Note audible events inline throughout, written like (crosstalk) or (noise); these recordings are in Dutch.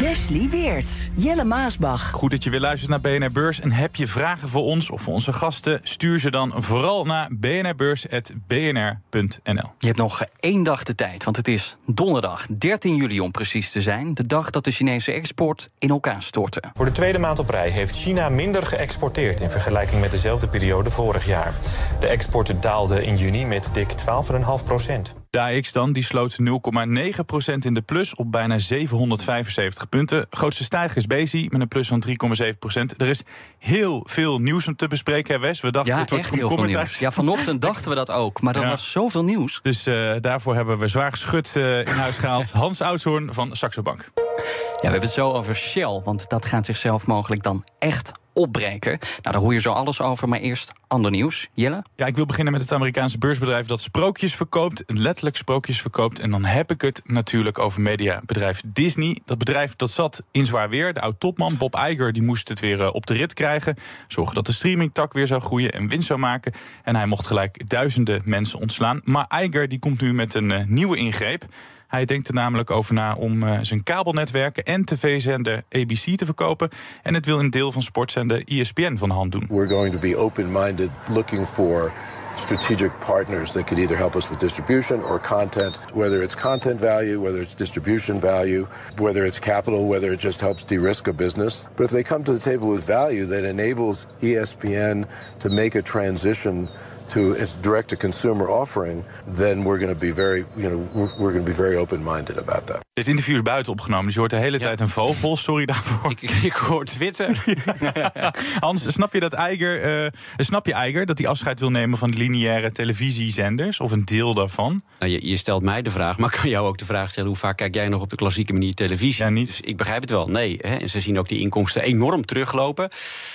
Wesley Weerts, Jelle Maasbach. Goed dat je weer luistert naar BNR Beurs. En heb je vragen voor ons of voor onze gasten? Stuur ze dan vooral naar bnrbeurs.bnr.nl. Je hebt nog één dag de tijd, want het is donderdag 13 juli om precies te zijn. De dag dat de Chinese export in elkaar stortte. Voor de tweede maand op rij heeft China minder geëxporteerd in vergelijking met dezelfde periode vorig jaar. De export daalde in juni met dik 12,5 procent. De AX dan, die sloot 0,9% in de plus op bijna 775 punten. Grootste stijger is Bezi met een plus van 3,7%. Er is heel veel nieuws om te bespreken, Wes. We dachten, Ja, het wordt echt heel veel nieuws. Ja, vanochtend dachten we dat ook, maar er Ja. was zoveel nieuws. Dus eh, daarvoor hebben we zwaar geschud eh, in huis gehaald. (laughs) Hans Oudshoorn van Saxo Bank. Ja, we hebben het zo over Shell, want dat gaat zichzelf mogelijk dan echt opbreken. Nou, daar hoor je zo alles over, maar eerst ander nieuws. Jelle? Ja, ik wil beginnen met het Amerikaanse beursbedrijf dat sprookjes verkoopt. Letterlijk sprookjes verkoopt. En dan heb ik het natuurlijk over mediabedrijf Disney. Dat bedrijf dat zat in zwaar weer. De oud-topman Bob Iger die moest het weer eh, op de rit krijgen. Zorgen dat de streamingtak weer zou groeien en winst zou maken. En hij mocht gelijk duizenden mensen ontslaan. Maar Iger die komt nu met een eh, nieuwe ingreep. Hij denkt er namelijk over na om eh, zijn kabelnetwerken en tv-zender ABC te verkopen. En het wil een deel van sportzender ESPN van de hand doen. We're going to be open minded, looking for strategic partners that could either help us with distribution or content, whether it's content value, whether it's distribution value, whether it's capital, whether it just helps de risk a business. But if they come to the table with value that enables ESPN to make a transition to a direct to consumer offering, then we're going to be very, you know, we're, we're going to be very open minded about that. Dit interview is buiten opgenomen, dus je hoort de hele tijd een vogel. (laughs) Sorry daarvoor. Ik, ik hoor Twitter. (laughs) Hans, snap je dat Eiger, eh, snap je Eiger dat hij afscheid wil nemen van de lineaire televisiezenders? Of een deel daarvan? Nou, je, je stelt mij de vraag, maar ik kan jou ook de vraag stellen... hoe vaak kijk jij nog op de klassieke manier televisie? Ja, niet. Dus ik begrijp het wel, nee. Hè, en ze zien ook die inkomsten enorm teruglopen.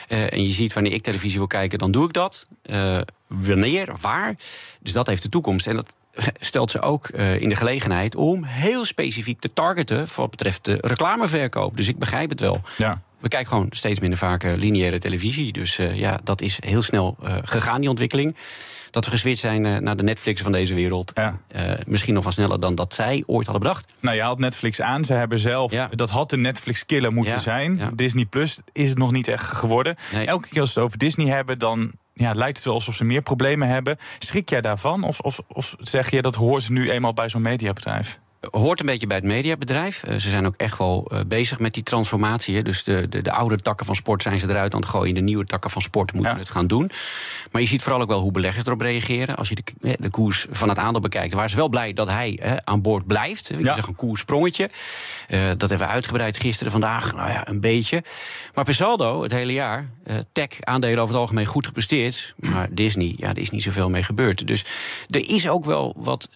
Eh, en je ziet, wanneer ik televisie wil kijken, dan doe ik dat. Eh, wanneer, waar. Dus dat heeft de toekomst. En dat (laughs) stelt ze ook eh, in de gelegenheid... om heel specifiek te targeten wat betreft de reclameverkoop. Dus ik begrijp het wel. Ja. We kijken gewoon steeds minder vaak eh, lineaire televisie. Dus eh, ja, dat is heel snel gegaan, die ontwikkeling. Dat we geswitcht zijn naar de Netflix van deze wereld. Ja. Misschien nog wel sneller dan dat zij ooit hadden bedacht. Nou, je haalt Netflix aan. Ze hebben zelf, Ja. dat had de Netflix-killer moeten Ja, zijn. Disney Plus is het nog niet echt geworden. Nee. Elke keer als ze het over Disney hebben, dan ja, lijkt het wel alsof ze meer problemen hebben. Schrik jij daarvan? Of, of, of zeg je dat hoort nu eenmaal bij zo'n mediabedrijf? Hoort een beetje bij het mediabedrijf. Eh, ze zijn ook echt wel eh, bezig met die transformatie. hè. Dus de, de, de oude takken van sport zijn ze eruit aan het gooien. De nieuwe takken van sport moeten Ja. het gaan doen. Maar je ziet vooral ook wel hoe beleggers erop reageren. Als je de, eh, de koers van het aandeel bekijkt, waren ze wel blij dat hij eh, aan boord blijft. Ik Ja. zeg een koerssprongetje. Eh, dat hebben we uitgebreid gisteren, vandaag, nou ja, een beetje. Maar per saldo, het hele jaar, eh, tech-aandelen over het algemeen goed gepresteerd. Maar Disney, ja, er is niet zoveel mee gebeurd. Dus er is ook wel wat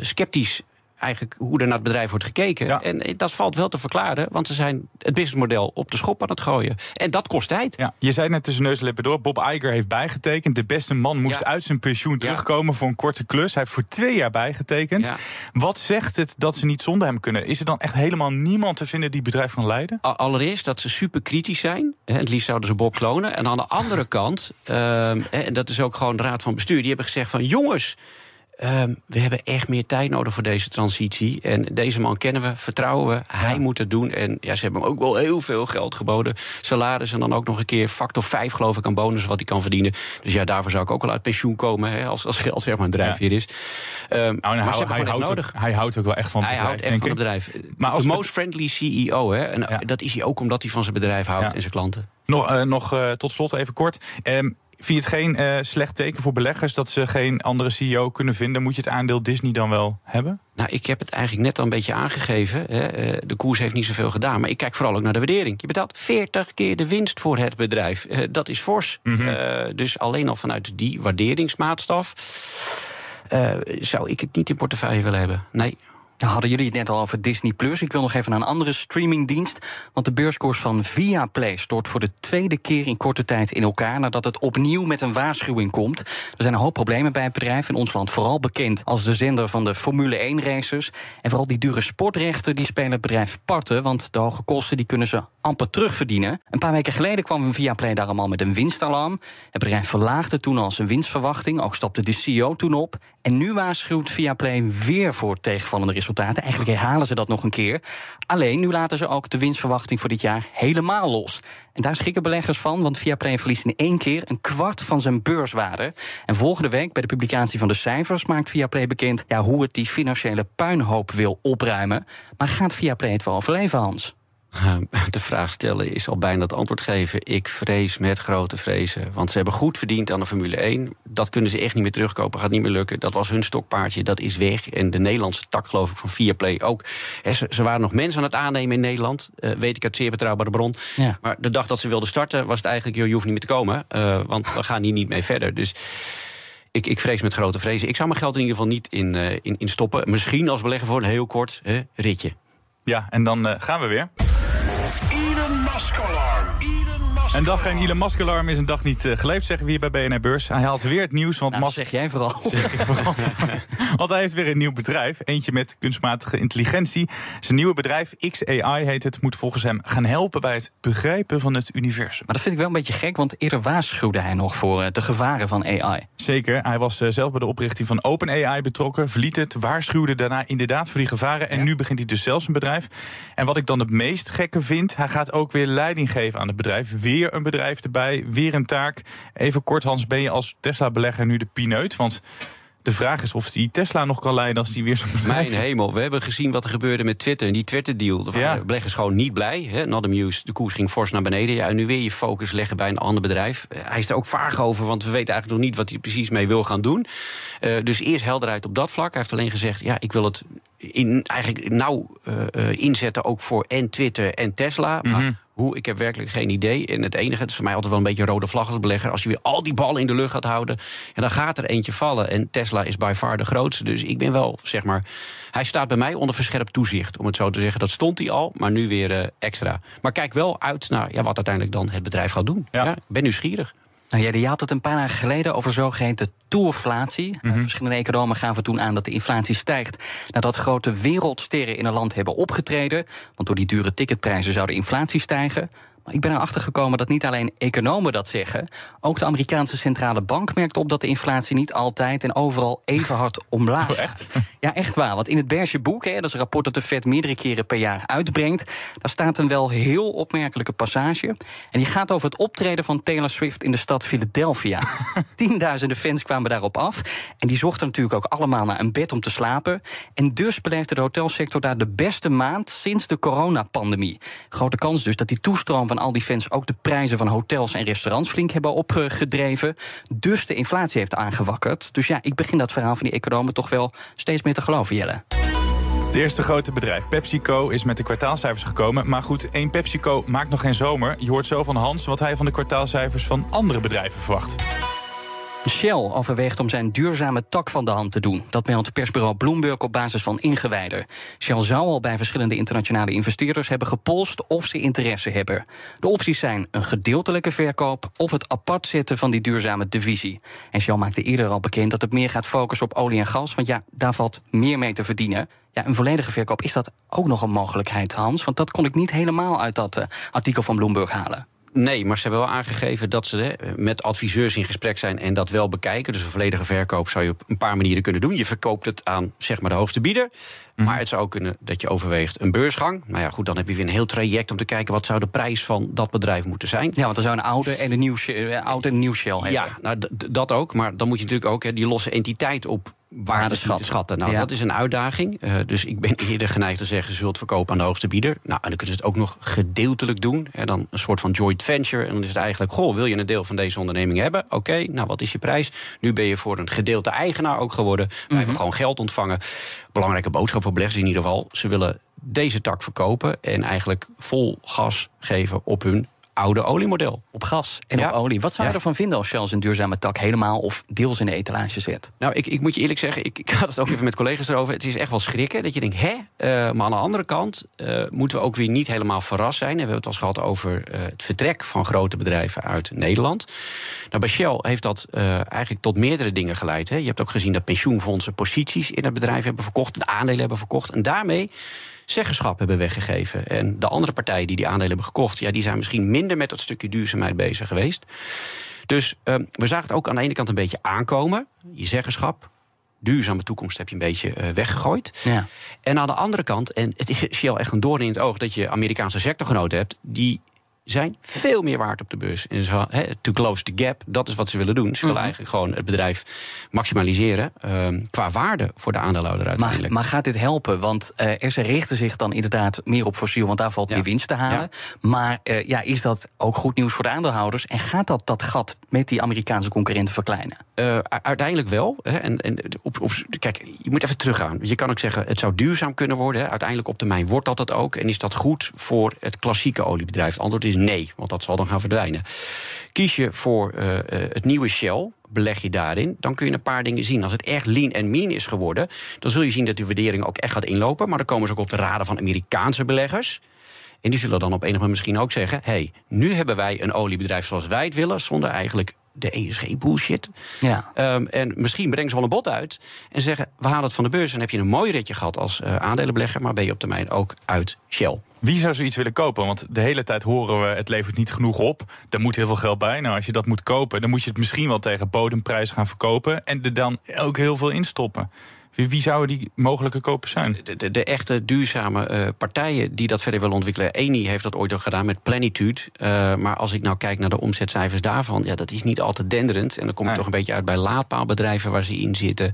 sceptisch eigenlijk hoe er naar het bedrijf wordt gekeken. Ja. En dat valt wel te verklaren, want ze zijn het businessmodel op de schop aan het gooien. En dat kost tijd. Ja, je zei net tussen neus en lippen door. Bob Iger heeft bijgetekend. De beste man moest Ja. uit zijn pensioen terugkomen voor een korte klus. Hij heeft voor twee jaar bijgetekend. Ja. Wat zegt het dat ze niet zonder hem kunnen? Is er dan echt helemaal niemand te vinden die het bedrijf kan leiden? Al- Allereerst dat ze super kritisch zijn. Het liefst zouden ze Bob klonen. En aan de andere kant, ehm, en dat is ook gewoon de Raad van Bestuur... die hebben gezegd van jongens... ehm, we hebben echt meer tijd nodig voor deze transitie. En deze man kennen we, vertrouwen we. Hij moet het doen. En ja, ze hebben hem ook wel heel veel geld geboden. Salaris en dan ook nog een keer factor 5 geloof ik aan bonus wat hij kan verdienen. Dus ja, daarvoor zou ik ook wel uit pensioen komen. Hè, als, als geld zeg maar een drijfveer is. Ehm, Nou, maar hij, hij, houdt nodig. ook, hij houdt ook wel echt van het Hij bedrijf, houdt echt van het bedrijf. Maar als de most friendly CEO, hè? En Ja. dat is hij ook omdat hij van zijn bedrijf houdt en zijn klanten. Nog, eh, nog eh, tot slot even kort. Ehm, vind je het geen eh, slecht teken voor beleggers dat ze geen andere CEO kunnen vinden? Moet je het aandeel Disney dan wel hebben? Nou, ik heb het eigenlijk net al een beetje aangegeven. Hè. Eh, De koers heeft niet zoveel gedaan. Maar ik kijk vooral ook naar de waardering. Je betaalt 40 keer de winst voor het bedrijf. Eh, Dat is fors. Mhm. Dus alleen al vanuit die waarderingsmaatstaf. zou ik het niet in portefeuille willen hebben. Nee. Hadden jullie het net al over Disney Plus. Ik wil nog even naar een andere streamingdienst. Want de beurskoers van Viaplay stort voor de tweede keer in korte tijd in elkaar. nadat het opnieuw met een waarschuwing komt. Er zijn een hoop problemen bij het bedrijf. In ons land vooral bekend als de zender van de Formule 1 races. En vooral die dure sportrechten die spelen het bedrijf parten. Want de hoge kosten die kunnen ze amper terugverdienen. Een paar weken geleden kwam Viaplay daar allemaal met een winstalarm. Het bedrijf verlaagde toen al zijn winstverwachting. Ook stapte de CEO toen op. En nu waarschuwt Viaplay weer voor tegenvallende resultaten. Eigenlijk herhalen ze dat nog een keer. Alleen nu laten ze ook de winstverwachting voor dit jaar helemaal los. En daar schrikken beleggers van, want Viaplay verliest in één keer een kwart van zijn beurswaarde. En volgende week, bij de publicatie van de cijfers, maakt Viaplay bekend ja, hoe het die financiële puinhoop wil opruimen. Maar gaat Viaplay het wel overleven, Hans? Uh, (laughs) de vraag stellen is al bijna het antwoord geven. Ik vrees met grote vrezen. Want ze hebben goed verdiend aan de Formule 1. Dat kunnen ze echt niet meer terugkopen. Gaat niet meer lukken. Dat was hun stokpaardje. Dat is weg. En de Nederlandse tak, geloof ik, van Viaplay ook. He, ze, ze, waren nog mensen aan het aannemen in Nederland. Uh, weet ik uit zeer betrouwbare bron. Ja. Maar de dag dat ze wilden starten, was het eigenlijk... joh, je hoeft niet meer te komen. Uh, want we gaan hier niet mee verder. Dus... Ik, ik, vrees met grote vrezen. Ik zou mijn geld in ieder geval niet in, in, in stoppen. Misschien als belegger voor een heel kort ritje. Ja, en dan gaan we weer. Scholar. Een dag geen Elon Musk alarm is een dag niet uh, geleefd, zeggen we hier bij BNR Beurs. Hij haalt weer het nieuws. Want nou, Musk... zeg jij vooral. (laughs) Zeg ik vooral. (laughs) want hij heeft weer een nieuw bedrijf. Eentje met kunstmatige intelligentie. Zijn nieuwe bedrijf, XAI heet het, moet volgens hem gaan helpen bij het begrijpen van het universum. Maar dat vind ik wel een beetje gek, want eerder waarschuwde hij nog voor uh, de gevaren van AI. Zeker. Hij was uh, zelf bij de oprichting van OpenAI betrokken, verliet het, waarschuwde daarna inderdaad voor die gevaren. En ja. nu begint hij dus zelfs een bedrijf. En wat ik dan het meest gekke vind, hij gaat ook weer leiding geven aan het bedrijf. Weer een bedrijf erbij, weer een taak. Even kort, Hans, ben je als Tesla-belegger nu de pineut? Want de vraag is of die Tesla nog kan leiden als die weer zo'n bedrijf... Mijn hemel, we hebben gezien wat er gebeurde met Twitter. En die Twitter-deal, de ja. beleggers gewoon niet blij. Hè? Not amused, de koers ging fors naar beneden. Ja, en nu weer je focus leggen bij een ander bedrijf. Hij is er ook vaag over, want we weten eigenlijk nog niet... wat hij precies mee wil gaan doen. Uh, dus eerst helderheid op dat vlak. Hij heeft alleen gezegd, ja, ik wil het in, eigenlijk nauw uh, inzetten... ook voor en Twitter en Tesla. Mm -hmm. Maar hoe, ik heb werkelijk geen idee. En het enige, het is voor mij altijd wel een beetje een rode vlag als belegger. Als je weer al die ballen in de lucht gaat houden, en dan gaat er eentje vallen. En Tesla is by far de grootste. Dus ik ben wel, zeg maar. Hij staat bij mij onder verscherpt toezicht, om het zo te zeggen. Dat stond hij al, maar nu weer uh, extra. Maar kijk wel uit naar ja, wat uiteindelijk dan het bedrijf gaat doen. Ja. Ja, ik ben nieuwsgierig. Nou ja, je had het een paar dagen geleden over zogeheten toerflatie. Mm -hmm. Verschillende economen gaven toen aan dat de inflatie stijgt... nadat grote wereldsterren in een land hebben opgetreden. Want door die dure ticketprijzen zou de inflatie stijgen. Maar ik ben erachter gekomen dat niet alleen economen dat zeggen. Ook de Amerikaanse centrale bank merkt op dat de inflatie niet altijd en overal even hard omlaag gaat. Oh, echt? Ja, echt waar. Want in het Beige boek, hè, dat is een rapport dat de Fed meerdere keren per jaar uitbrengt, daar staat een wel heel opmerkelijke passage. En die gaat over het optreden van Taylor Swift in de stad Philadelphia. (laughs) Tienduizenden fans kwamen daarop af. En die zochten natuurlijk ook allemaal naar een bed om te slapen. En dus beleefde de hotelsector daar de beste maand sinds de coronapandemie. Grote kans dus dat die toestroom van al die fans ook de prijzen van hotels en restaurants flink hebben opgedreven. Dus de inflatie heeft aangewakkerd. Dus ja, ik begin dat verhaal van die economen toch wel steeds meer te geloven, Jelle. Het eerste grote bedrijf, PepsiCo, is met de kwartaalcijfers gekomen. Maar goed, één PepsiCo maakt nog geen zomer. Je hoort zo van Hans wat hij van de kwartaalcijfers van andere bedrijven verwacht. Shell overweegt om zijn duurzame tak van de hand te doen. Dat meldt persbureau Bloomberg op basis van ingewijden. Shell zou al bij verschillende internationale investeerders hebben gepolst of ze interesse hebben. De opties zijn een gedeeltelijke verkoop of het apart zetten van die duurzame divisie. En Shell maakte eerder al bekend dat het meer gaat focussen op olie en gas, want ja, daar valt meer mee te verdienen. Ja, een volledige verkoop, is dat ook nog een mogelijkheid, Hans? Want dat kon ik niet helemaal uit dat uh, artikel van Bloomberg halen. Nee, maar ze hebben wel aangegeven dat ze hè, met adviseurs in gesprek zijn en dat wel bekijken. Dus een volledige verkoop zou je op een paar manieren kunnen doen. Je verkoopt het aan zeg maar, de hoogste bieder. Mm. Maar het zou ook kunnen dat je overweegt een beursgang. Nou ja, goed, dan heb je weer een heel traject om te kijken wat zou de prijs van dat bedrijf moeten zijn. Ja, want er zou een oude en een nieuw, uh, oud en een nieuw Shell hebben. Ja, nou, dat ook. Maar dan moet je natuurlijk ook hè, die losse entiteit op waarde schatten. schatten. Nou, ja. dat is een uitdaging. Uh, dus ik ben eerder geneigd te zeggen... zult verkopen aan de hoogste bieder. Nou, en dan kun je het ook nog gedeeltelijk doen. Hè, dan een soort van joint venture. En dan is het eigenlijk... goh, wil je een deel van deze onderneming hebben? Oké, okay, nou, wat is je prijs? Nu ben je voor een gedeelte eigenaar ook geworden. We mm -hmm. hebben gewoon geld ontvangen. Belangrijke boodschap voor beleggers in ieder geval. Ze willen deze tak verkopen... en eigenlijk vol gas geven op hun oude oliemodel. Op gas en Ja. op olie. Wat zou je Ja. ervan vinden als Shell zijn duurzame tak helemaal of deels in de etalage zet? Nou, ik, ik moet je eerlijk zeggen, ik, ik had het ook even met collega's erover. Het is echt wel schrikken dat je denkt, hè? Eh, maar aan de andere kant eh, moeten we ook weer niet helemaal verrast zijn. En we hebben het al eens gehad over eh, het vertrek van grote bedrijven uit Nederland. Nou, bij Shell heeft dat eh, eigenlijk tot meerdere dingen geleid. Hè. Je hebt ook gezien dat pensioenfondsen posities in het bedrijf hebben verkocht, de aandelen hebben verkocht. En daarmee zeggenschap hebben weggegeven. En de andere partijen die die aandelen hebben gekocht, ja, die zijn misschien minder met dat stukje duurzaamheid bezig geweest. Dus eh, we zagen het ook aan de ene kant een beetje aankomen. Je zeggenschap, duurzame toekomst heb je een beetje eh, weggegooid. Ja. En aan de andere kant, en het is Shell echt een doorn in het oog dat je Amerikaanse sectorgenoten hebt, die zijn veel meer waard op de beurs. En zo, to close the gap, dat is wat ze willen doen. Ze willen eigenlijk gewoon het bedrijf maximaliseren ehm, qua waarde voor de aandeelhouder Maar, uiteindelijk. maar gaat dit helpen? Want eh ze richten zich dan inderdaad meer op fossiel, want daar valt Ja. meer winst te halen. Maar eh, ja, is dat ook goed nieuws voor de aandeelhouders? En gaat dat dat gat met die Amerikaanse concurrenten verkleinen? Eh, uiteindelijk wel. Hè, en, en op, op, kijk, je moet even teruggaan. Je kan ook zeggen, het zou duurzaam kunnen worden. Hè. Uiteindelijk op termijn wordt dat het ook. En is dat goed voor het klassieke oliebedrijf? Het antwoord is nee, want dat zal dan gaan verdwijnen. Kies je voor eh, eh, het nieuwe Shell, beleg je daarin... dan kun je een paar dingen zien. Als het echt lean en mean is geworden... dan zul je zien dat die waardering ook echt gaat inlopen. Maar dan komen ze ook op de raden van Amerikaanse beleggers... En die zullen dan op enig moment misschien ook zeggen: hey, nu hebben wij een oliebedrijf zoals wij het willen, zonder eigenlijk de ESG-bullshit. Ja. Ehm, en misschien brengen ze wel een bod uit en zeggen: we halen het van de beurs. En dan heb je een mooi ritje gehad als eh, aandelenbelegger, maar ben je op termijn ook uit Shell. Wie zou zoiets willen kopen? Want de hele tijd horen we het levert niet genoeg op. Er moet heel veel geld bij. Nou, als je dat moet kopen, dan moet je het misschien wel tegen bodemprijs gaan verkopen. En er dan ook heel veel instoppen. Wie, wie zouden die mogelijke kopers zijn? De, de, de echte duurzame eh, partijen die dat verder willen ontwikkelen. Eni heeft dat ooit ook gedaan met Plenitude. Eh, maar als ik nou kijk naar de omzetcijfers daarvan, ja, dat is niet altijd denderend. En dan kom ik Nee. toch een beetje uit bij laadpaalbedrijven waar ze in zitten.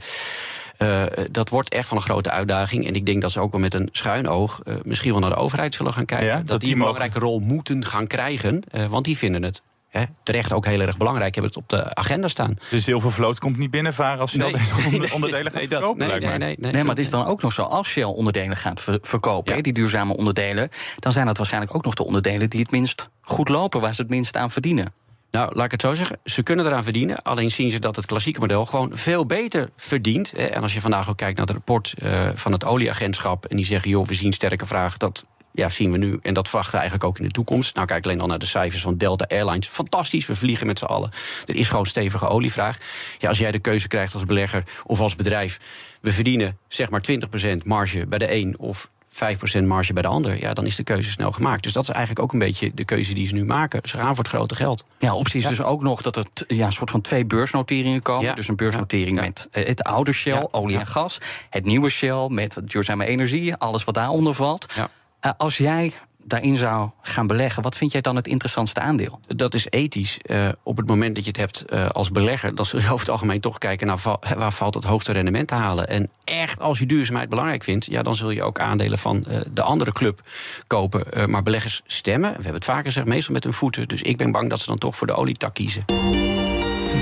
Eh, dat wordt echt van een grote uitdaging. En ik denk dat ze ook wel met een schuin oog eh, misschien wel naar de overheid zullen gaan kijken. Ja, dat, dat die een mogen- belangrijke rol moeten gaan krijgen. eh, want die vinden het hè, terecht ook heel erg belangrijk. Hebben het op de agenda staan. De zilvervloot komt niet binnenvaren als Shell deze (laughs) onder- onderdelen gaat nee, dat, verkopen, nee, nee, nee, nee, Nee, maar het is dan ook nog zo, als Shell onderdelen gaat ver- verkopen, Ja. die duurzame onderdelen, dan zijn dat waarschijnlijk ook nog de onderdelen die het minst goed lopen, waar ze het minst aan verdienen. Nou, laat ik het zo zeggen. Ze kunnen eraan verdienen. Alleen zien ze dat het klassieke model gewoon veel beter verdient. En als je vandaag ook kijkt naar het rapport eh, van het olieagentschap. en die zeggen: joh, we zien sterke vraag. Dat ja, zien we nu. En dat verwachten we eigenlijk ook in de toekomst. Nou, kijk alleen al naar de cijfers van Delta Airlines. Fantastisch, we vliegen met z'n allen. Er is gewoon stevige olievraag. Ja, als jij de keuze krijgt als belegger of als bedrijf. we verdienen zeg maar 20% marge bij de een. of 5% marge bij de ander, ja, dan is de keuze snel gemaakt. Dus dat is eigenlijk ook een beetje de keuze die ze nu maken. Ze gaan voor het grote geld. Ja, optie is dus ook nog dat er ja, een soort van twee beursnoteringen komen. Ja. Dus een beursnotering Ja. met eh, het oude Shell, olie en gas. Het nieuwe Shell met duurzame energie, alles wat daaronder valt. Ja. Eh, als jij daarin zou gaan beleggen, wat vind jij dan het interessantste aandeel? Dat is ethisch. Eh, op het moment dat je het hebt eh, als belegger, dan zul je (laughs) over het algemeen toch kijken naar waar valt het hoogste rendement te halen. En echt, als je duurzaamheid belangrijk vindt, ja, dan zul je ook aandelen van eh, de andere club kopen. Eh, maar beleggers stemmen, we hebben het vaker gezegd, meestal met hun voeten. Dus ik ben bang dat ze dan toch voor de olietak kiezen.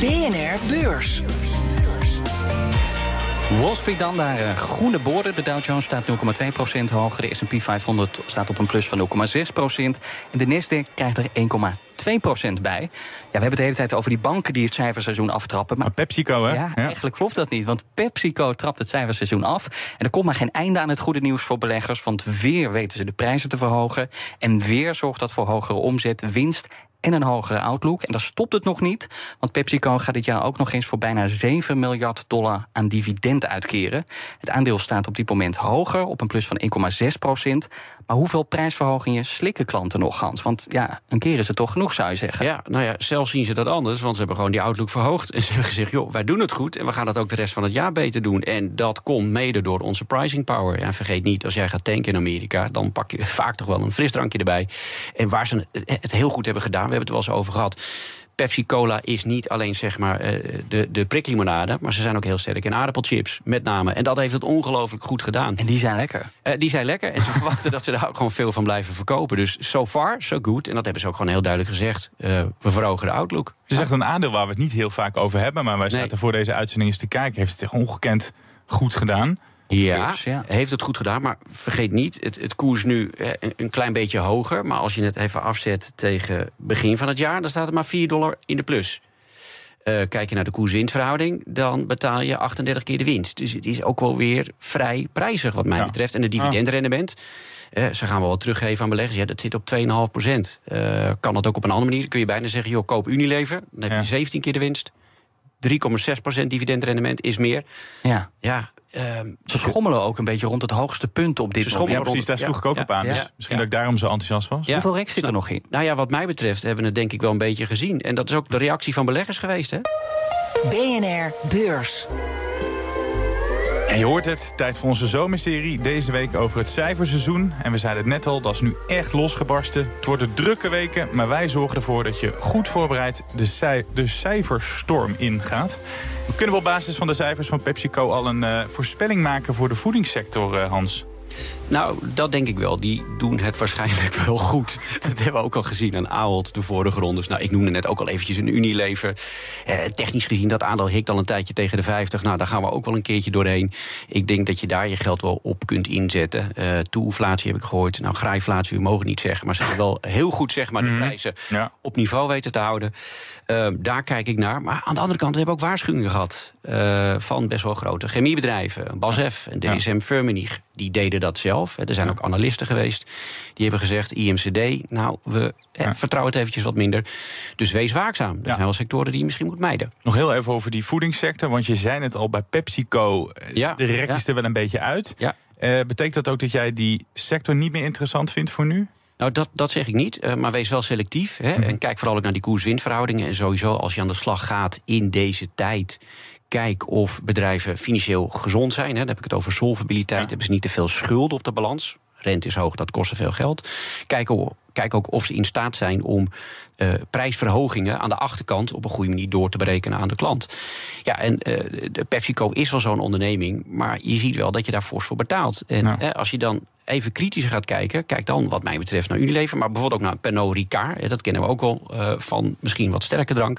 BNR Beurs. Wall Street dan, daar eh, groene borden. De Dow Jones staat 0,2% hoger. De S&P 500 staat op een plus van 0,6%. En de Nasdaq krijgt er 1,2% bij. Ja, we hebben het de hele tijd over die banken die het cijferseizoen aftrappen. Maar Maar PepsiCo, hè? Ja, eigenlijk klopt dat niet. Want PepsiCo trapt het cijferseizoen af. En er komt maar geen einde aan het goede nieuws voor beleggers. Want weer weten ze de prijzen te verhogen. En weer zorgt dat voor hogere omzet, winst en een hogere outlook. En daar stopt het nog niet. Want PepsiCo gaat dit jaar ook nog eens voor bijna 7 miljard dollar aan dividend uitkeren. Het aandeel staat op dit moment hoger, op een plus van 1,6 procent. Maar hoeveel prijsverhogingen slikken klanten nog, Hans? Want ja, een keer is het toch genoeg, zou je zeggen. Ja, nou ja, zelf zien ze dat anders, want ze hebben gewoon die outlook verhoogd. En ze hebben gezegd, joh, wij doen het goed en we gaan dat ook de rest van het jaar beter doen. En dat komt mede door onze pricing power. En vergeet niet, als jij gaat tanken in Amerika, dan pak je (laughs) vaak toch wel een frisdrankje erbij. En waar ze het heel goed hebben gedaan, we hebben het er wel eens over gehad. Pepsi Cola is niet alleen zeg maar eh, de, de priklimonade, maar ze zijn ook heel sterk in aardappelchips, met name. En dat heeft het ongelooflijk goed gedaan. En die zijn lekker. Eh, die zijn lekker en ze (laughs) verwachten dat ze daar ook gewoon veel van blijven verkopen. Dus so far, so good. En dat hebben ze ook gewoon heel duidelijk gezegd. Eh, we verhogen de outlook. Het is echt een aandeel waar we het niet heel vaak over hebben. Maar wij zaten Nee. voor deze uitzending eens te kijken. Heeft het echt ongekend goed gedaan. Ja, heeft het goed gedaan. Maar vergeet niet, het, het koers nu een, een klein beetje hoger. Maar als je het even afzet tegen begin van het jaar... dan staat het maar 4 dollar in de plus. Eh, kijk je naar de koers-winstverhouding, dan betaal je 38 keer de winst. Dus het is ook wel weer vrij prijzig wat mij Ja. betreft. En het dividendrendement, ze gaan wel wat teruggeven aan beleggers. Ja, dat zit op 2,5 procent. Eh, kan dat ook op een andere manier? Kun je bijna zeggen, joh, koop Unilever. Dan heb je Ja. 17 keer de winst. 3,6 procent dividendrendement is meer. Ja. Ja, ehm, Ze schommelen ook een beetje rond het hoogste punt op dit Ze Ja, moment. schommelen precies, daar Ja, sloeg ik ook ja, op aan. ja. Dus misschien Ja. dat ik daarom zo enthousiast was. Ja. Hoeveel rek zit er nog in? Nou ja, wat mij betreft hebben we het denk ik wel een beetje gezien. En dat is ook de reactie van beleggers geweest, hè? BNR Beurs. Je hoort het, tijd voor onze zomerserie. Deze week over het cijferseizoen. En we zeiden het net al, dat is nu echt losgebarsten. Het worden drukke weken, maar wij zorgen ervoor dat je goed voorbereid de, de cijferstorm ingaat. We kunnen we op basis van de cijfers van PepsiCo al een eh, voorspelling maken voor de voedingssector, eh, Hans? Nou, dat denk ik wel. Die doen het waarschijnlijk wel goed. Dat hebben we ook al gezien aan Ahold de vorige rondes. Nou, ik noemde net ook al eventjes een Unilever. Eh, technisch gezien, dat aandeel hikt al een tijdje tegen de 50. Nou, daar gaan we ook wel een keertje doorheen. Ik denk dat je daar je geld wel op kunt inzetten. Eh toeinflatie heb ik gehoord. Nou, graaiflatie, we mogen niet zeggen. Maar ze hebben wel heel goed zeg maar, de Mhm. prijzen Ja. op niveau weten te houden. Eh, daar kijk ik naar. Maar aan de andere kant, we hebben ook waarschuwingen gehad. eh, van best wel grote chemiebedrijven. BASF en Ja. DSM Firmenich, die deden dat zelf. Er zijn ook analisten geweest. Die hebben gezegd, IMCD, nou, we eh, Ja. vertrouwen het eventjes wat minder. Dus wees waakzaam. Er Ja. zijn wel sectoren die je misschien moet mijden. Nog heel even over die voedingssector. Want je zei het al bij PepsiCo, eh, Ja, de rek is er wel een beetje uit. Ja. Eh, betekent dat ook dat jij die sector niet meer interessant vindt voor nu? Nou, dat, dat zeg ik niet, eh, maar wees wel selectief. Hè, Mhm. En kijk vooral ook naar die koers-winstverhoudingen. En sowieso, als je aan de slag gaat in deze tijd... kijk of bedrijven financieel gezond zijn. Hè. Dan heb ik het over solvabiliteit. Ja. Hebben ze niet te veel schulden op de balans? Rente is hoog, dat kost te veel geld. Kijk, kijk ook of ze in staat zijn om eh, prijsverhogingen aan de achterkant op een goede manier door te berekenen aan de klant. Ja, en eh, de PepsiCo is wel zo'n onderneming, maar je ziet wel dat je daar fors voor betaalt. En Ja. als je dan even kritisch gaat kijken, kijk dan wat mij betreft naar Unilever, maar bijvoorbeeld ook naar Pernod Ricard. Dat kennen we ook al eh, van misschien wat sterke drank.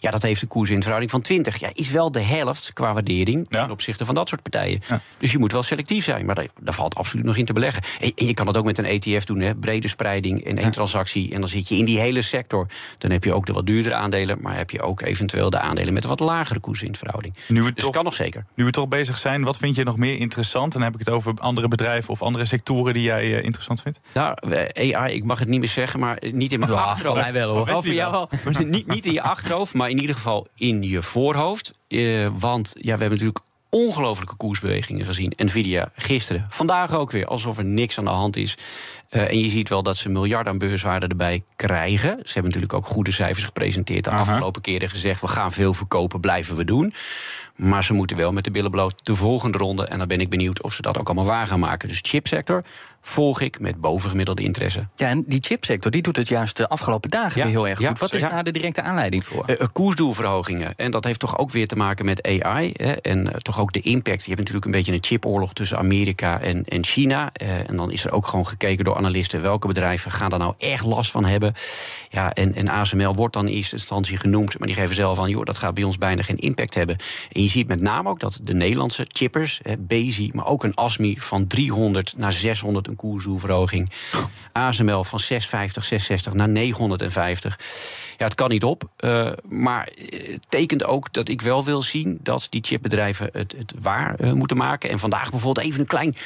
Ja, dat heeft een koers in verhouding van 20. Ja, is wel de helft qua waardering Ja. ten opzichte van dat soort partijen. Ja. Dus je moet wel selectief zijn, maar daar, daar valt absoluut nog in te beleggen. En, en je kan dat ook met een ETF doen, hè, brede spreiding in één Ja. transactie. En dan zit je in die hele sector. Dan heb je ook de wat duurdere aandelen, maar heb je ook eventueel de aandelen met een wat lagere koers in verhouding. Nu we, Dus toch, kan nog zeker. nu we toch bezig zijn, wat vind je nog meer interessant? Dan heb ik het over andere bedrijven of andere sectoren die jij eh, interessant vindt. Nou, eh, AI, ik mag het niet meer zeggen, maar niet in mijn Ja, achterhoofd. van mij wel, hoor. Voor jou wel. Maar niet, niet in je achterhoofd, maar in ieder geval in je voorhoofd. Eh, want ja, we hebben natuurlijk ongelofelijke koersbewegingen gezien. Nvidia gisteren, vandaag ook weer, alsof er niks aan de hand is. Eh, en je ziet wel dat ze miljarden aan beurswaarde erbij krijgen. Ze hebben natuurlijk ook goede cijfers gepresenteerd. De Aha. afgelopen keren gezegd, we gaan veel verkopen, blijven we doen. Maar ze moeten wel met de billen bloot de volgende ronde. En dan ben ik benieuwd of ze dat ook allemaal waar gaan maken. Dus chipsector volg ik met bovengemiddelde interesse. Ja, en die chipsector die doet het juist de afgelopen dagen Ja, weer heel erg goed. ja, Wat is ja. daar de directe aanleiding voor? Eh, eh, koersdoelverhogingen. En dat heeft toch ook weer te maken met AI. Hè, en eh, toch ook de impact. Je hebt natuurlijk een beetje een chipoorlog tussen Amerika en, en China. En dan is er ook gewoon gekeken door analisten welke bedrijven gaan daar nou echt last van hebben. Ja, en, en ASML wordt dan in eerste instantie genoemd. Maar die geven zelf aan, joh, dat gaat bij ons bijna geen impact hebben. En je ziet met name ook dat de Nederlandse chippers, hè, Bezi, maar ook een ASMI van 300 naar 600 een koersdoelverhoging. ASML van 650, 660 naar 950. Ja, het kan niet op. eh, maar het tekent ook dat ik wel wil zien dat die chipbedrijven het, het waar eh, moeten maken. En vandaag bijvoorbeeld even een klein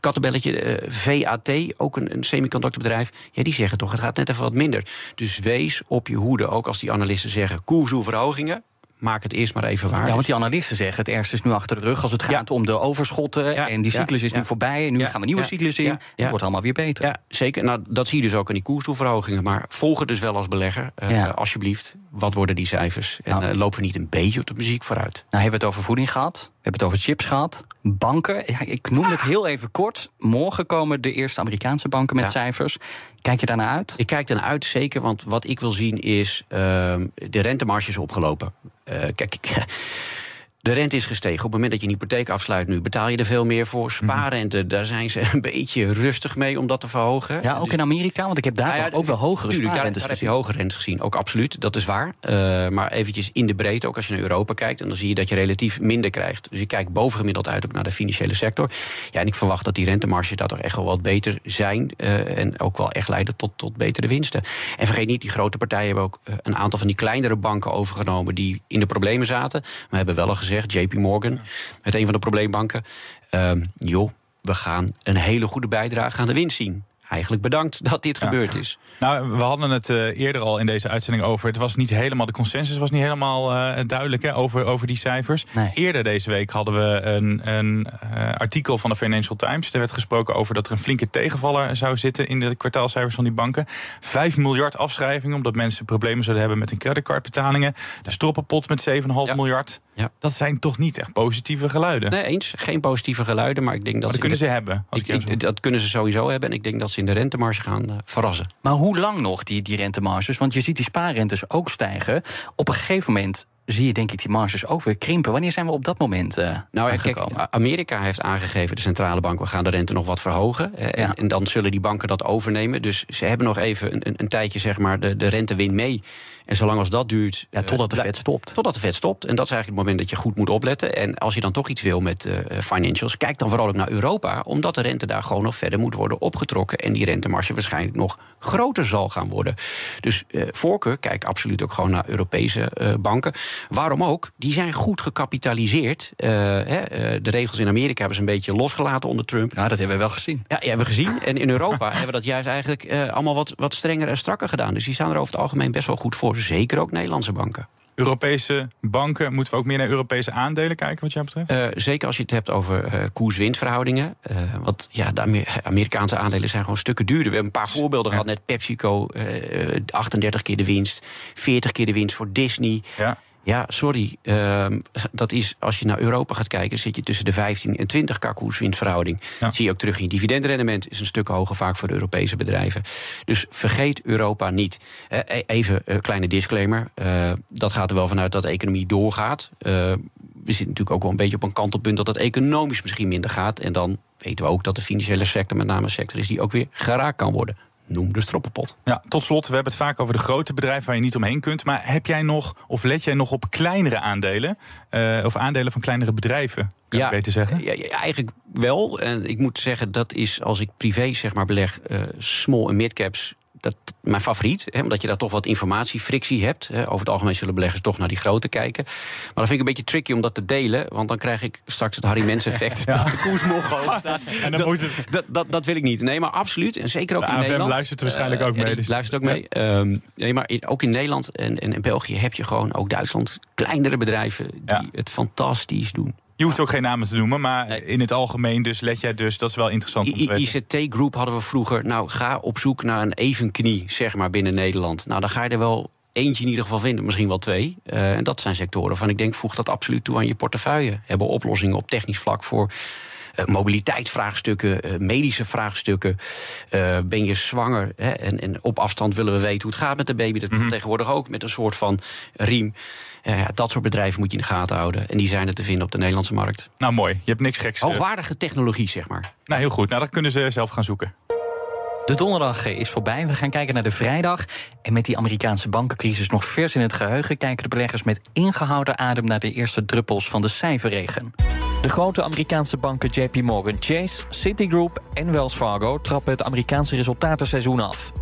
kattenbelletje. eh, VAT, ook een, een semiconductorbedrijf. Ja, die zeggen toch, het gaat net even wat minder. Dus wees op je hoede, ook als die analisten zeggen koersdoelverhogingen. Maak het eerst maar even waar. Ja, want die analisten zeggen het ergste is nu achter de rug als het Ja. gaat om de overschotten. Ja, En die cyclus is nu voorbij. En nu gaan we een nieuwe cyclus in. Het wordt allemaal weer beter. Ja, zeker. Nou, dat zie je dus ook in die koersdoelverhogingen. Maar volg het dus wel als belegger. eh. Alsjeblieft, wat worden die cijfers? En Nou. eh, lopen we niet een beetje op de muziek vooruit? Nou, hebben we het over voeding gehad. We hebben het over chips gehad. Banken. Ik noem het heel even kort. Morgen komen de eerste Amerikaanse banken met cijfers. Kijk je daarnaar uit? Ik kijk ernaar uit, zeker, want wat ik wil zien is... ehm, de rentemarge is opgelopen. Eh, kijk, ik, (laughs) De rente is gestegen. Op het moment dat je een hypotheek afsluit nu, betaal je er veel meer voor. Spaarrente, daar zijn ze (laughs) een beetje rustig mee om dat te verhogen. Ja, ook Dus- in Amerika, want ik heb daar Nou ja, toch ook wel hogere Tuurlijk, spaarrentes daar heb je hogere rentes gezien. Ook absoluut, dat is waar. Eh, maar eventjes in de breedte, ook als je naar Europa kijkt... en dan zie je dat je relatief minder krijgt. Dus je kijkt bovengemiddeld uit ook naar de financiële sector. Ja, en ik verwacht dat die rentemarges daar toch echt wel wat beter zijn... eh, en ook wel echt leiden tot, tot betere winsten. En vergeet niet, die grote partijen hebben ook eh, een aantal van die kleinere banken overgenomen... die in de problemen zaten. We hebben wel al gezegd, JP Morgan, met een van de probleembanken... ehm, joh, we gaan een hele goede bijdrage aan de winst zien. Eigenlijk bedankt dat dit gebeurd is. Nou, we hadden het eh, eerder al in deze uitzending over. Het was niet helemaal, de consensus was niet helemaal eh, duidelijk hè, over, over die cijfers. Nee. Eerder deze week hadden we een, een eh, artikel van de Financial Times. Er werd gesproken over dat er een flinke tegenvaller zou zitten in de kwartaalcijfers van die banken. 5 miljard afschrijvingen, omdat mensen problemen zouden hebben met hun creditcardbetalingen. De stroppenpot met 7,5 Ja. miljard. Ja. Dat zijn toch niet echt positieve geluiden. Nee, eens. Geen positieve geluiden, maar ik denk dat, maar dat kunnen de- ze hebben. Ik, ik- dat kunnen ze sowieso hebben. En ik denk dat ze in de rentemarge gaan eh, verrassen. Maar hoe lang nog, die, die rentemarges? Want je ziet die spaarrentes ook stijgen. Op een gegeven moment zie je denk ik die marges ook weer krimpen. Wanneer zijn we op dat moment eh Nou, kijk, Amerika heeft aangegeven, de centrale bank, we gaan de rente nog wat verhogen. Eh, Ja. en, en dan zullen die banken dat overnemen. Dus ze hebben nog even een, een, een tijdje, zeg maar, de, de rentewin mee. En zolang als dat duurt. ja, eh, totdat de vet stopt. Totdat de vet stopt. En dat is eigenlijk het moment dat je goed moet opletten. En als je dan toch iets wil met eh, financials, kijk dan vooral ook naar Europa. Omdat de rente daar gewoon nog verder moet worden opgetrokken. En die rentemarge waarschijnlijk nog groter zal gaan worden. Dus eh, voorkeur, kijk absoluut ook gewoon naar Europese eh, banken. Waarom ook? Die zijn goed gecapitaliseerd. Eh, hè, eh, de regels in Amerika hebben ze een beetje losgelaten onder Trump. Ja, dat hebben we wel gezien. Ja, hebben we gezien. En in Europa (laughs) hebben we dat juist eigenlijk eh, allemaal wat, wat strenger en strakker gedaan. Dus die staan er over het algemeen best wel goed voor. Zeker ook Nederlandse banken. Europese banken, moeten we ook meer naar Europese aandelen kijken, wat jij betreft? Eh, zeker als je het hebt over eh koers-winstverhoudingen. Eh, want ja, de Amer- Amerikaanse aandelen zijn gewoon stukken duurder. We hebben een paar voorbeelden gehad. Net PepsiCo, eh, 38 keer de winst. 40 keer de winst voor Disney. Ja. Ja, sorry. ehm, dat is, als je naar Europa gaat kijken, zit je tussen de 15 en 20 k koers-winstverhouding. Ja. Zie je ook terug in je dividendrendement, is een stuk hoger vaak voor de Europese bedrijven. Dus vergeet Europa niet. Eh, e- even een kleine disclaimer. eh, dat gaat er wel vanuit dat de economie doorgaat. Eh, we zitten natuurlijk ook wel een beetje op een kantelpunt dat het economisch misschien minder gaat. En dan weten we ook dat de financiële sector met name een sector is die ook weer geraakt kan worden. Noem de stroppenpot. Ja, tot slot, we hebben het vaak over de grote bedrijven waar je niet omheen kunt. Maar heb jij nog, of let jij nog op kleinere aandelen? Eh, of aandelen van kleinere bedrijven, kan je beter zeggen? Ja, ja, eigenlijk wel. En ik moet zeggen, dat is als ik privé zeg maar beleg, eh, small en midcaps. Dat mijn favoriet, hè, omdat je daar toch wat informatiefrictie hebt. Hè. Over het algemeen zullen beleggers toch naar die grote kijken. Maar dat vind ik een beetje tricky om dat te delen. Want dan krijg ik straks het Harry Mens effect. (laughs) Dat de koers morgen hoog staat. En dan dat, moet het- dat, dat, dat wil ik niet. Nee, maar absoluut. En zeker ook De in AFM Nederland. luistert waarschijnlijk Eh, ook mee, ja, dus- luistert ook mee. Ehm, nee, maar in- ook in Nederland en, en in België heb je gewoon, ook Duitsland, kleinere bedrijven die Ja. het fantastisch doen. Je hoeft ook geen namen te noemen, maar Nee. in het algemeen dus let jij dus. Dat is wel interessant I-. ICT Group hadden we vroeger. Nou, ga op zoek naar een evenknie, zeg maar, binnen Nederland. Nou, dan ga je er wel eentje in ieder geval vinden, misschien wel twee. Eh, en dat zijn sectoren waarvan ik denk, voeg dat absoluut toe aan je portefeuille. Hebben oplossingen op technisch vlak voor mobiliteitsvraagstukken, eh, medische vraagstukken. Eh, ben je zwanger? Hè? En, en op afstand willen we weten hoe het gaat met de baby. Dat Mhm. kan tegenwoordig ook met een soort van riem. Eh, ja, dat soort bedrijven moet je in de gaten houden. En die zijn er te vinden op de Nederlandse markt. Nou, mooi. Je hebt niks geks. eh, Hoogwaardige technologie, zeg maar. Nou, heel goed. Nou, dat kunnen ze zelf gaan zoeken. De donderdag is voorbij. We gaan kijken naar de vrijdag. En met die Amerikaanse bankencrisis nog vers in het geheugen... kijken de beleggers met ingehouden adem... naar de eerste druppels van de cijferregen. De grote Amerikaanse banken JP Morgan Chase, Citigroup en Wells Fargo... trappen het Amerikaanse resultatenseizoen af.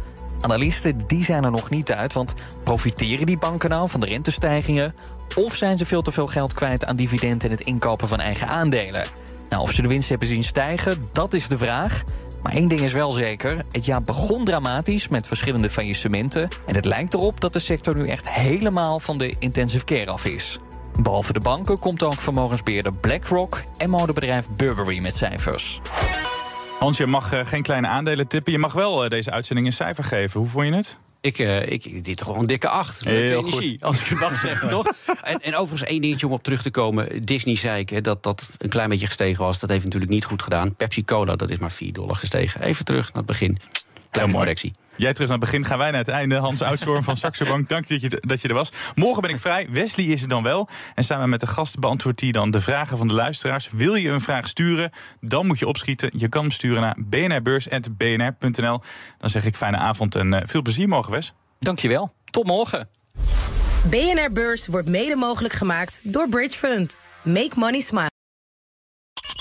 Analisten die zijn er nog niet uit, want profiteren die banken nou van de rentestijgingen... of zijn ze veel te veel geld kwijt aan dividend en het inkopen van eigen aandelen? Nou, of ze de winst hebben zien stijgen, dat is de vraag... Maar één ding is wel zeker. Het jaar begon dramatisch met verschillende faillissementen. En het lijkt erop dat de sector nu echt helemaal van de intensive care af is. Behalve de banken komt ook vermogensbeheerder BlackRock en modebedrijf Burberry met cijfers. Hans, je mag eh, geen kleine aandelen tippen. Je mag wel eh, deze uitzending een cijfer geven. Hoe vond je het? Ik, eh, ik dit toch wel een dikke acht. Leuke Heel energie, als ik het mag zeggen, toch? (laughs) En, en overigens één dingetje om op terug te komen. Disney zei ik hè, dat dat een klein beetje gestegen was. Dat heeft natuurlijk niet goed gedaan. Pepsi Cola, dat is maar 4 dollar gestegen. Even terug naar het begin. Kleine correctie. Jij terug naar het begin, gaan wij naar het einde. Hans Oudstorm van Saxo Bank, dank dat je, dat je er was. Morgen ben ik vrij, Wesley is er dan wel. En samen met de gast beantwoordt hij dan de vragen van de luisteraars. Wil je een vraag sturen, dan moet je opschieten. Je kan hem sturen naar bnrbeurs.bnr.nl. Dan zeg ik fijne avond en eh, veel plezier morgen, Wes. Dankjewel. Tot morgen. BNR Beurs wordt mede mogelijk gemaakt door Bridge Fund. Make money smile.